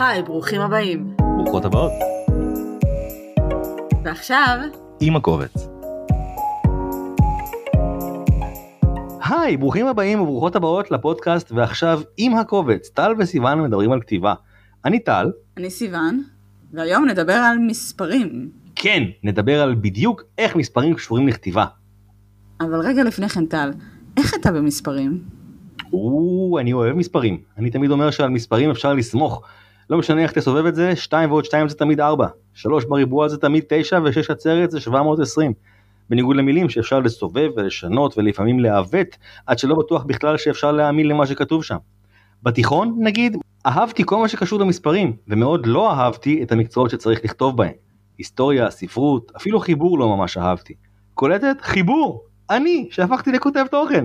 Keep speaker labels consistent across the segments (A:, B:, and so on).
A: היי, ברוכים הבאים.
B: ברוכות הבאות.
A: ועכשיו,
B: עם הקובץ. היי, ברוכים הבאים וברוכות הבאות לפודקאסט ועכשיו עם הקובץ. טל וסיוון מדברים על כתיבה. אני טל.
A: אני סיוון, והיום נדבר על מספרים.
B: כן, נדבר על בדיוק איך מספרים קשורים לכתיבה.
A: אבל רגע לפני כן, טל, איך אתה במספרים?
B: או, אני אוהב מספרים. אני תמיד אומר שעל מספרים אפשר לסמוך. לא משנה איך תסובב את זה, 2 ועוד 2 זה תמיד 4. 3 בריבוע זה תמיד 9 ו-6 עצרת זה 720. בניגוד למילים שאפשר לסובב ולשנות ולפעמים לעוות, עד שלא בטוח בכלל שאפשר להאמין למה שכתוב שם. בתיכון, נגיד, אהבתי כל מה שקשור למספרים, ומאוד לא אהבתי את המקצועות שצריך לכתוב בהם. היסטוריה, ספרות, אפילו חיבור לא ממש אהבתי. קולטת? חיבור! אני, שהפכתי לכותב תוכן.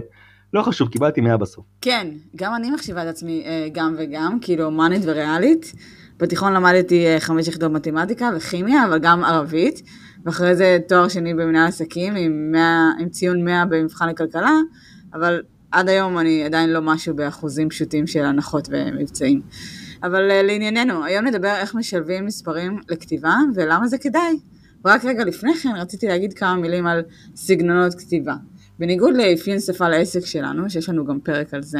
B: לא חשוב, קיבלתי 100 בסוף.
A: כן, גם אני מחשיבה את עצמי אה, גם וגם, כאילו הומנית וריאלית. בתיכון למדתי אה, חמש יחידות מתמטיקה וכימיה, אבל גם ערבית, ואחרי זה תואר שני במנהל עסקים עם, 100, עם ציון 100 במבחן לכלכלה, אבל עד היום אני עדיין לא משהו באחוזים פשוטים של הנחות ומבצעים. אבל אה, לענייננו, היום נדבר איך משלבים מספרים לכתיבה ולמה זה כדאי. רק רגע לפני כן רציתי להגיד כמה מילים על סגנונות כתיבה. בניגוד לאפיון שפה לעסק שלנו, שיש לנו גם פרק על זה,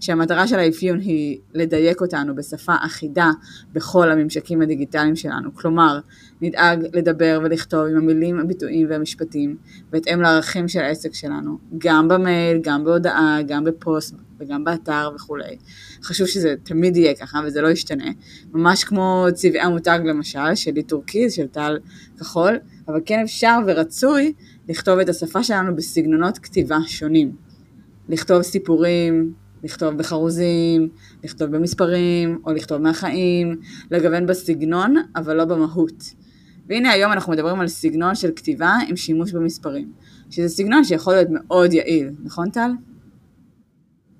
A: שהמטרה של האפיון היא לדייק אותנו בשפה אחידה בכל הממשקים הדיגיטליים שלנו. כלומר, נדאג לדבר ולכתוב עם המילים, הביטויים והמשפטים, בהתאם לערכים של העסק שלנו, גם במייל, גם בהודעה, גם בפוסט וגם באתר וכולי. חשוב שזה תמיד יהיה ככה וזה לא ישתנה. ממש כמו צבעי המותג למשל, שלי טורקיז, של טל כחול, אבל כן אפשר ורצוי לכתוב את השפה שלנו בסגנונות כתיבה שונים. לכתוב סיפורים, לכתוב בחרוזים, לכתוב במספרים, או לכתוב מהחיים, לגוון בסגנון, אבל לא במהות. והנה היום אנחנו מדברים על סגנון של כתיבה עם שימוש במספרים, שזה סגנון שיכול להיות מאוד יעיל, נכון טל?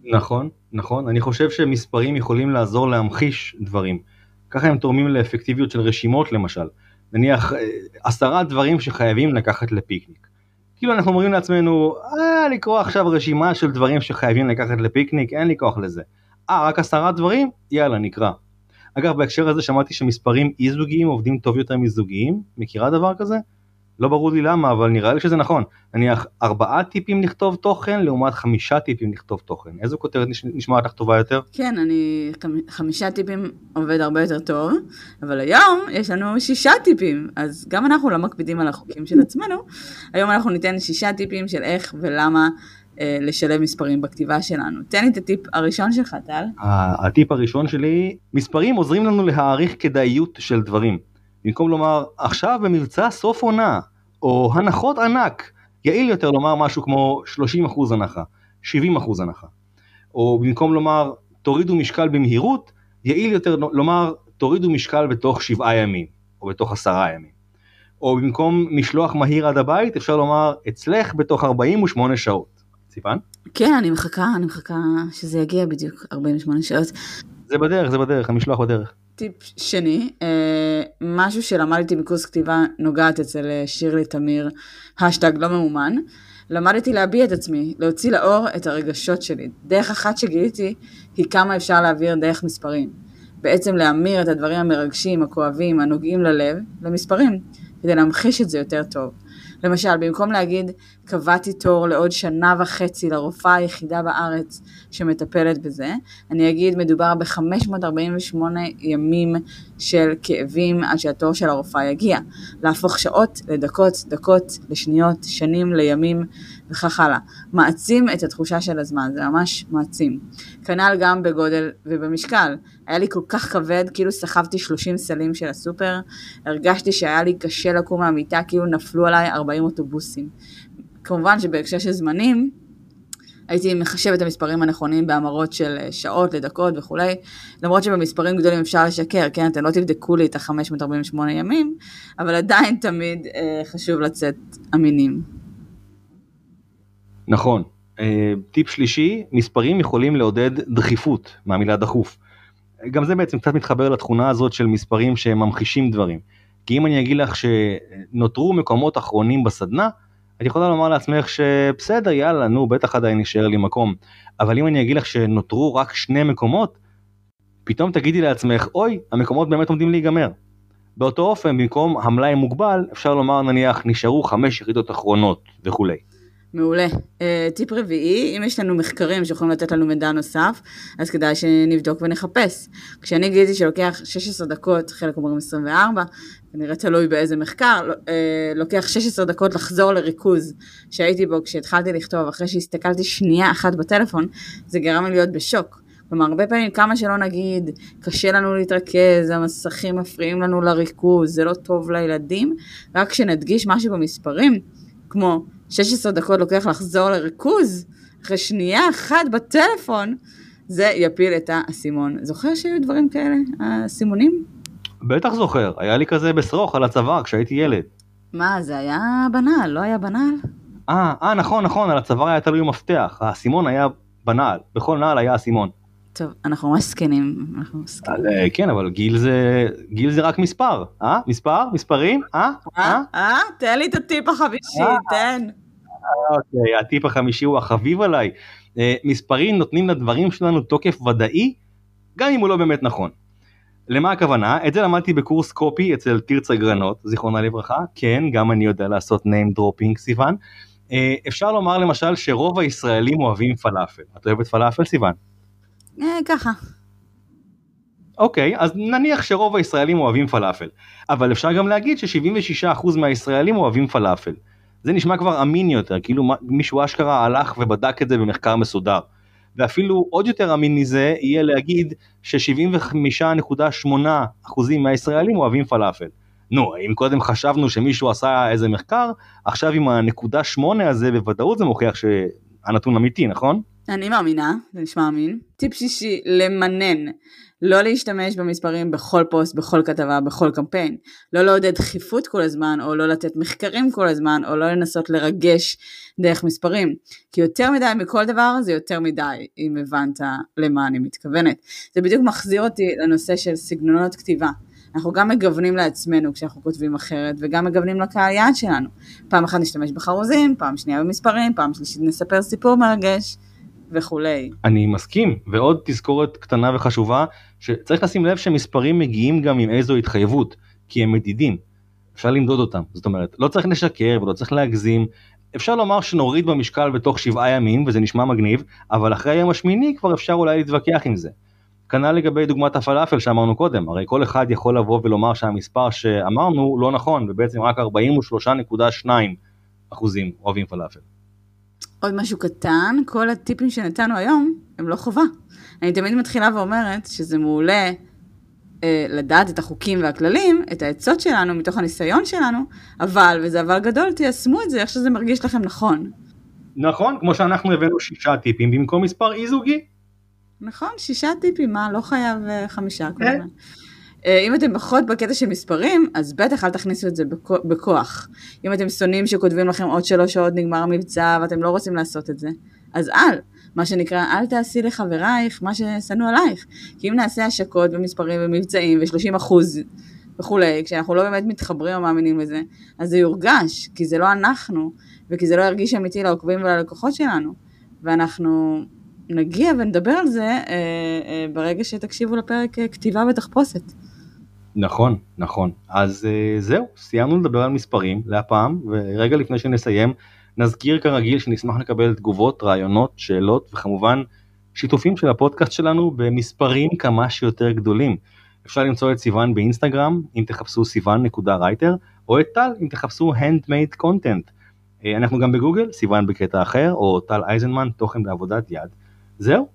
B: נכון, נכון. אני חושב שמספרים יכולים לעזור להמחיש דברים. ככה הם תורמים לאפקטיביות של רשימות למשל. נניח אה, עשרה דברים שחייבים לקחת לפיקניק. כאילו אנחנו אומרים לעצמנו, אה, לקרוא עכשיו רשימה של דברים שחייבים לקחת לפיקניק, אין לי כוח לזה. אה, רק עשרה דברים? יאללה, נקרא. אגב, בהקשר הזה שמעתי שמספרים אי זוגיים עובדים טוב יותר מזוגיים, מכירה דבר כזה? לא ברור לי למה, אבל נראה לי שזה נכון. נניח ארבעה טיפים לכתוב תוכן לעומת חמישה טיפים לכתוב תוכן. איזו כותרת נשמעת לך טובה יותר?
A: כן, אני חמישה טיפים עובד הרבה יותר טוב, אבל היום יש לנו שישה טיפים, אז גם אנחנו לא מקפידים על החוקים של עצמנו. היום אנחנו ניתן שישה טיפים של איך ולמה אה, לשלב מספרים בכתיבה שלנו. תן לי את הטיפ הראשון שלך, טל.
B: הטיפ הראשון שלי, מספרים עוזרים לנו להעריך כדאיות של דברים. במקום לומר עכשיו במבצע סוף עונה, או הנחות ענק, יעיל יותר לומר משהו כמו 30% הנחה, 70% הנחה. או במקום לומר תורידו משקל במהירות, יעיל יותר לומר תורידו משקל בתוך 7 ימים, או בתוך 10 ימים. או במקום משלוח מהיר עד הבית, אפשר לומר אצלך בתוך 48 שעות. סיפן?
A: כן, אני מחכה, אני מחכה שזה יגיע בדיוק 48 שעות.
B: זה בדרך, זה בדרך, המשלוח בדרך.
A: טיפ שני, אה, משהו שלמדתי מקורס כתיבה נוגעת אצל אה, שירלי תמיר, השטג לא ממומן. למדתי להביע את עצמי, להוציא לאור את הרגשות שלי. דרך אחת שגיליתי היא כמה אפשר להעביר דרך מספרים. בעצם להמיר את הדברים המרגשים, הכואבים, הנוגעים ללב, למספרים, כדי להמחיש את זה יותר טוב. למשל, במקום להגיד, קבעתי תור לעוד שנה וחצי לרופאה היחידה בארץ שמטפלת בזה, אני אגיד, מדובר ב-548 ימים של כאבים עד שהתור של הרופאה יגיע. להפוך שעות לדקות, דקות לשניות, שנים לימים וכך הלאה. מעצים את התחושה של הזמן, זה ממש מעצים. כנ"ל גם בגודל ובמשקל. היה לי כל כך כבד, כאילו סחבתי 30 סלים של הסופר, הרגשתי שהיה לי קשה לקום מהמיטה, כאילו נפלו עליי 40 אוטובוסים. כמובן שבהקשר של זמנים, הייתי מחשב את המספרים הנכונים בהמרות של שעות לדקות וכולי, למרות שבמספרים גדולים אפשר לשקר, כן, אתם לא תבדקו לי את ה-548 ימים, אבל עדיין תמיד אה, חשוב לצאת אמינים.
B: נכון. אה, טיפ שלישי, מספרים יכולים לעודד דחיפות מהמילה דחוף. גם זה בעצם קצת מתחבר לתכונה הזאת של מספרים שממחישים דברים. כי אם אני אגיד לך שנותרו מקומות אחרונים בסדנה, את יכולה לומר לעצמך שבסדר יאללה נו בטח עדיין יישאר לי מקום. אבל אם אני אגיד לך שנותרו רק שני מקומות, פתאום תגידי לעצמך, אוי, המקומות באמת עומדים להיגמר. באותו אופן, במקום המלאי מוגבל, אפשר לומר נניח נשארו חמש יחידות אחרונות וכולי.
A: מעולה. Uh, טיפ רביעי, אם יש לנו מחקרים שיכולים לתת לנו מידע נוסף, אז כדאי שנבדוק ונחפש. כשאני גיליתי שלוקח 16 דקות, חלק אומרים 24, כנראה תלוי באיזה מחקר, uh, לוקח 16 דקות לחזור לריכוז שהייתי בו כשהתחלתי לכתוב, אחרי שהסתכלתי שנייה אחת בטלפון, זה גרם לי להיות בשוק. כלומר, הרבה פעמים כמה שלא נגיד, קשה לנו להתרכז, המסכים מפריעים לנו לריכוז, זה לא טוב לילדים, רק כשנדגיש משהו במספרים, כמו 16 דקות לוקח לחזור לריכוז, אחרי שנייה אחת בטלפון, זה יפיל את האסימון. זוכר שהיו דברים כאלה, האסימונים?
B: בטח זוכר, היה לי כזה בשרוך על הצוואר כשהייתי ילד.
A: מה, זה היה בנעל, לא היה בנעל?
B: אה, אה, נכון, נכון, על הצוואר היה תלוי מפתח, האסימון היה בנעל, בכל נעל היה אסימון.
A: טוב, אנחנו ממש זקנים, אנחנו זקנים.
B: אה, כן, אבל גיל זה, גיל זה רק מספר, אה? מספר? מספרים? אה?
A: אה? אה? תן לי את הטיפ החמישי, תן.
B: אוקיי, הטיפ החמישי הוא החביב עליי. אה, מספרים נותנים לדברים שלנו תוקף ודאי, גם אם הוא לא באמת נכון. למה הכוונה? את זה למדתי בקורס קופי אצל תרצה גרנות, זיכרונה לברכה. כן, גם אני יודע לעשות name dropping, סיוון. אה, אפשר לומר למשל שרוב הישראלים אוהבים פלאפל. את אוהבת פלאפל, סיוון?
A: אה, ככה.
B: אוקיי, אז נניח שרוב הישראלים אוהבים פלאפל. אבל אפשר גם להגיד ש-76% מהישראלים אוהבים פלאפל. זה נשמע כבר אמין יותר, כאילו מישהו אשכרה הלך ובדק את זה במחקר מסודר. ואפילו עוד יותר אמין מזה יהיה להגיד ש-75.8% מהישראלים אוהבים פלאפל. נו, אם קודם חשבנו שמישהו עשה איזה מחקר, עכשיו עם הנקודה 8 הזה בוודאות זה מוכיח שהנתון אמיתי, נכון?
A: אני מאמינה, זה נשמע אמין. טיפ שישי, למנן. לא להשתמש במספרים בכל פוסט, בכל כתבה, בכל קמפיין. לא לעודד דחיפות כל הזמן, או לא לתת מחקרים כל הזמן, או לא לנסות לרגש דרך מספרים. כי יותר מדי מכל דבר זה יותר מדי, אם הבנת למה אני מתכוונת. זה בדיוק מחזיר אותי לנושא של סגנונות כתיבה. אנחנו גם מגוונים לעצמנו כשאנחנו כותבים אחרת, וגם מגוונים לקהל יעד שלנו. פעם אחת נשתמש בחרוזים, פעם שנייה במספרים, פעם שלישית נספר סיפור מרגש. וכולי.
B: אני מסכים, ועוד תזכורת קטנה וחשובה, שצריך לשים לב שמספרים מגיעים גם עם איזו התחייבות, כי הם מדידים. אפשר למדוד אותם, זאת אומרת, לא צריך לשקר ולא צריך להגזים. אפשר לומר שנוריד במשקל בתוך שבעה ימים, וזה נשמע מגניב, אבל אחרי היום השמיני כבר אפשר אולי להתווכח עם זה. כנ"ל לגבי דוגמת הפלאפל שאמרנו קודם, הרי כל אחד יכול לבוא ולומר שהמספר שאמרנו לא נכון, ובעצם רק 43.2 אחוזים אוהבים פלאפל.
A: עוד משהו קטן, כל הטיפים שנתנו היום הם לא חובה. אני תמיד מתחילה ואומרת שזה מעולה אה, לדעת את החוקים והכללים, את העצות שלנו מתוך הניסיון שלנו, אבל, וזה אבל גדול, תיישמו את זה איך שזה מרגיש לכם נכון.
B: נכון, כמו שאנחנו הבאנו שישה טיפים במקום מספר אי זוגי.
A: נכון, שישה טיפים, מה? לא חייב אה, חמישה כל הזמן. אה, אם אתם פחות בקטע של מספרים, אז בטח אל תכניסו את זה בכוח. אם אתם שונאים שכותבים לכם עוד שלוש שעות נגמר המבצע ואתם לא רוצים לעשות את זה, אז אל. מה שנקרא, אל תעשי לחברייך מה ששנוא עלייך. כי אם נעשה השקות ומספרים ומבצעים ו-30 אחוז וכולי, כשאנחנו לא באמת מתחברים או מאמינים לזה, אז זה יורגש, כי זה לא אנחנו, וכי זה לא ירגיש אמיתי לעוקבים וללקוחות שלנו. ואנחנו נגיע ונדבר על זה אה, אה, ברגע שתקשיבו לפרק אה, כתיבה ותחפושת.
B: נכון, נכון. אז אה, זהו, סיימנו לדבר על מספרים להפעם, ורגע לפני שנסיים, נזכיר כרגיל שנשמח לקבל תגובות, רעיונות, שאלות, וכמובן שיתופים של הפודקאסט שלנו במספרים כמה שיותר גדולים. אפשר למצוא את סיוון באינסטגרם, אם תחפשו סיוון.רייטר, או את טל, אם תחפשו Handmade Content. אה, אנחנו גם בגוגל, סיוון בקטע אחר, או טל אייזנמן, תוכן בעבודת יד. זהו,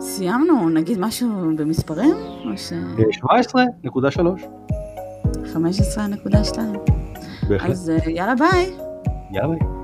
A: סיימנו, נגיד משהו במספרים? או ש...
B: 17.3.
A: 15.2. אז אה, יאללה ביי.
B: יאללה ביי.